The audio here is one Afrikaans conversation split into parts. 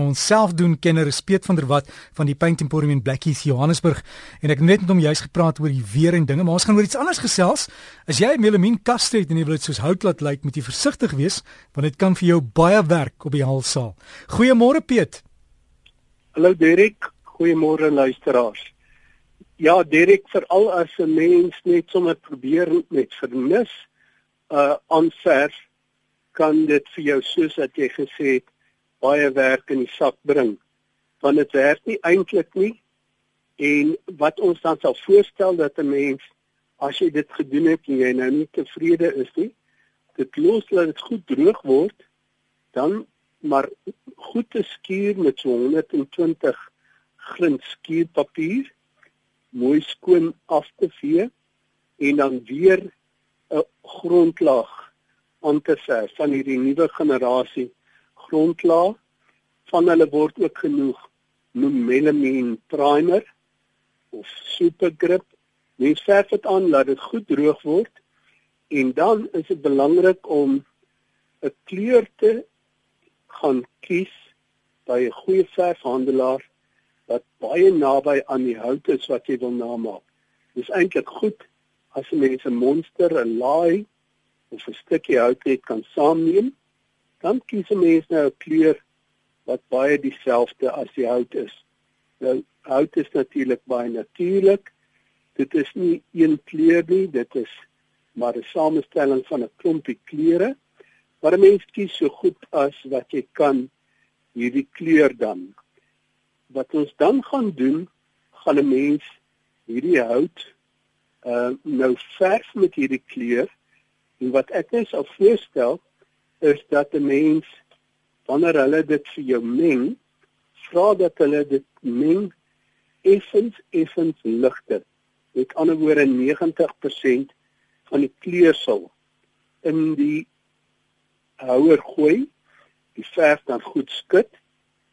Ons selfdoen kenner is Piet van der Walt van die Paint Emporium in Blackheath Johannesburg en ek het net met hom juist gepraat oor die weer en dinge maar ons gaan oor iets anders gesels. As jy 'n melamien kas het en jy wil dit soos hout laat lyk, moet jy versigtig wees want dit kan vir jou baie werk op die halsaal. Goeiemôre Piet. Hallo Derek, goeiemôre luisteraars. Ja, Derek, veral as 'n mens net sommer probeer met vernis uh aanverf kan dit vir jou soos wat jy gesê het baie werk in die sak bring. Want dit werk nie eintlik nie. En wat ons dan sal voorstel dat 'n mens as jy dit gedoen het en jy nou nie tevrede is nie dit los laat dit goed droog word dan maar goed te skuur met so 120 grind skuurpapier mooi skoon af te vee en dan weer 'n grondlaag aan te verf van hierdie nuwe generasie grondlaag van hulle word ook genoeg noem melamine primer of super grip mens verf dit aan laat dit goed droog word en dan is dit belangrik om 'n kleur te gaan kies by 'n goeie verfhandelaar wat baie naby aan die hout is wat jy wil namaak. Dis eintlik goed as jy mense 'n monster 'n laai of 'n stukkie hout het kan saamneem dan kies 'n mens nou 'n kleur wat baie dieselfde as die hout is. Nou hout is natuurlik baie natuurlik. Dit is nie een kleur nie, dit is maar 'n samestelling van 'n klompie kleure. Maar 'n mens kies so goed as wat jy kan hierdie kleur dan. Wat ons dan gaan doen, gaan 'n mens hierdie hout uh nou verf met hierdie kleur en wat ek net sou voorstel is dat 'n mens wanneer hulle dit vir jou meng, vra dat hulle dit meng effens effens ligter. Met ander woorde 90% van die kleursel in die houer gooi, die verf dan goed skud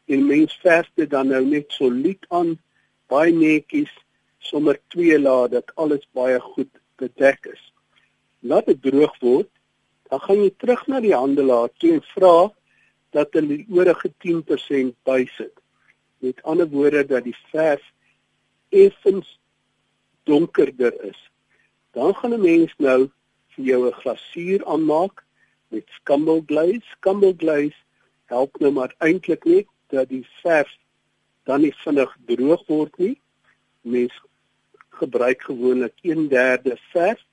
en mens verf dit dan nou net solied aan, baie netjies, sommer twee lae dat alles baie goed bedek is. Laat dit droog word dan gaan jy terug na die handelaar toe en vra dat hulle die oorige 10% bysit. Met ander woorde dat die verf effens donkerder is. Dan gaan 'n mens nou vir jou 'n glasuur aanmaak met scumble glaze. Scumble glaze help nou maar eintlik net dat die verf dan nie vinnig droog word nie. Mens gebruik gewoonlik 1/3 verf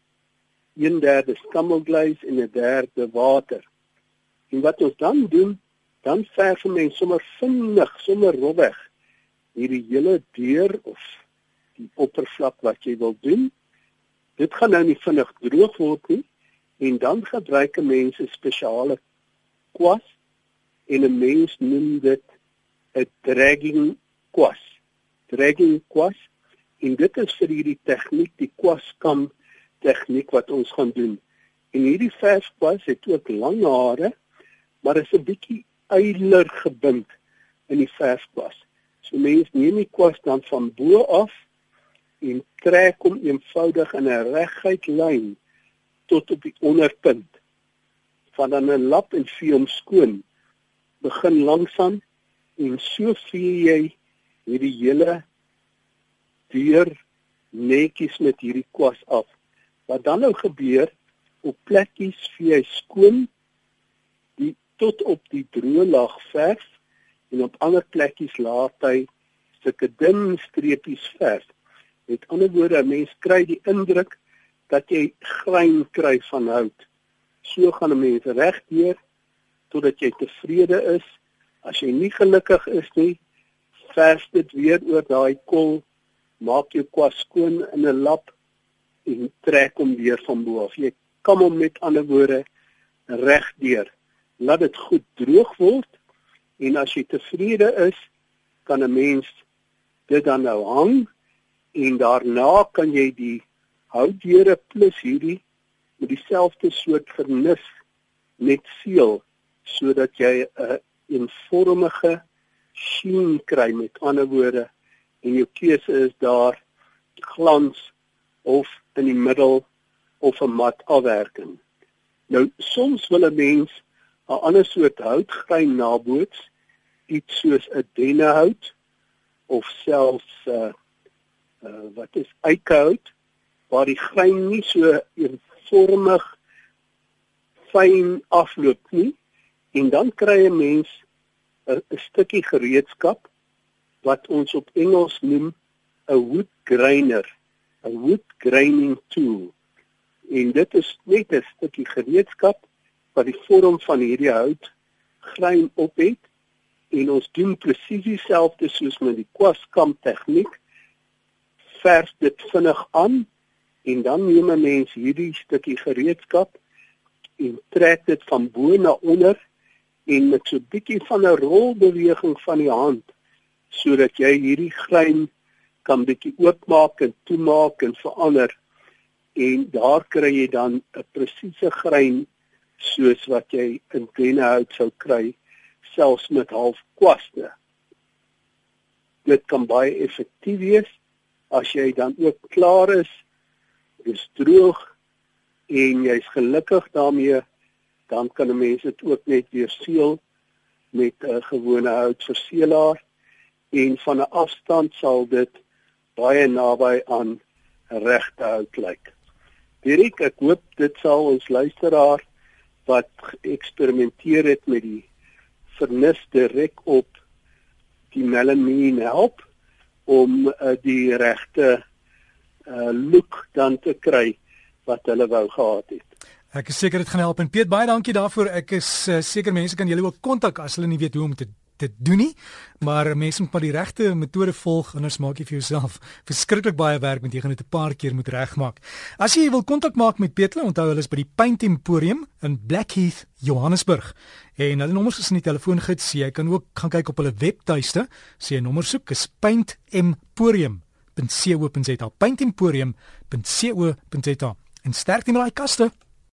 1/3 skammelglaze en 'n derde water. En wat ons dan doen, dan verf ons sommer vinnig, sommer rowweg hierdie hele deur of die oppervlak wat jy wil doen. Dit gaan nou nie vinnig droog word nie en dan gebruik 'n mens 'n spesiale kwas en 'n mens noem dit 'n dragging kwas. Dragging kwas en dit is vir hierdie tegniek die kwas kan tegniek wat ons gaan doen. En hierdie verskwas het ook lang hare, maar is 'n bietjie eiler gebind in die verskwas. So mense neem die kwas dan van bo af en trek hom eenvoudig in 'n reguit lyn tot op die onderpunt. Van dan 'n lap en vee hom skoon. Begin langsam en so vee jy hierdie hele deur netjies met hierdie kwas af. Wat dan nou gebeur op plekkies vee hy skoon die tot op die droë laag verf en op ander plekkies laat hy sulke dun streepies verf. Met ander woorde, mens kry die indruk dat jy grein kry van hout. So gaan 'n mens regdeur totdat jy tevrede is. As jy nie gelukkig is nie, verf dit weer oor daai kol, maak jou kwas skoon in 'n lap en trek hom weer van bo af. Jy kom hom met ander woorde reg deur. Laat dit goed droog word en as jy tevrede is, kan 'n mens dit dan nou hang en daarna kan jy die houtdeure plus hierdie met dieselfde soort vernis net seël sodat jy 'n eenvormige sheen kry met ander woorde en jou keuse is daar glans of in die middel of 'n mat afwerking. Nou soms wil 'n mens 'n ander soort houtgrein naboots iets soos 'n dennehout of selfs uh, uh wat is eikehout waar die grein nie so eenvormig fyn afloop nie en dan kry 'n mens 'n stukkie gereedskap wat ons op Engels noem 'n wood grinder, 'n wood grinding tool. En dit is net 'n stukkie gereedskap wat die vorm van hierdie hout grein op het en ons doen presies dieselfde soos met die kwaskamp tegniek. Verf dit vinnig aan en dan neem 'n mens hierdie stukkie gereedskap en trek dit van bo na onder en met so 'n bietjie van 'n rolbeweging van die hand sodat jy hierdie grein kan bietjie oopmaak en toemaak en verander en daar kry jy dan 'n presiese grein soos wat jy in dennehout sou kry selfs met half kwaste. Dit kan baie effektief wees as jy dan ook klaar is, dis droog en jy's gelukkig daarmee, dan kan 'n mens dit ook net weer seël met 'n gewone houtverseelaar en van 'n afstand sal dit baie naby aan regte hout lyk. Dirk, ek hoop dit sal ons luisteraar wat eksperimenteer het met die vernis direk op die melamine help om uh, die regte uh, look dan te kry wat hulle wou gehad het. Ek is seker dit gaan help en Piet baie dankie daarvoor. Ek is uh, seker mense kan julle ook kontak as hulle nie weet hoe om te dit doen nie, maar mense moet maar die regte metode volg anders maak jy vir jouself verskriklik baie werk met jy gaan dit 'n paar keer moet regmaak. As jy wil kontak maak met Petle, onthou hulle is by die Paint Emporium in Blackheath, Johannesburg. En hulle nommers is in die telefoongids. Jy kan ook gaan kyk op hulle webtuiste. Sê jy nommer soek is Paint Emporium .co.za paintemporium.co.za en sterk in daai kaste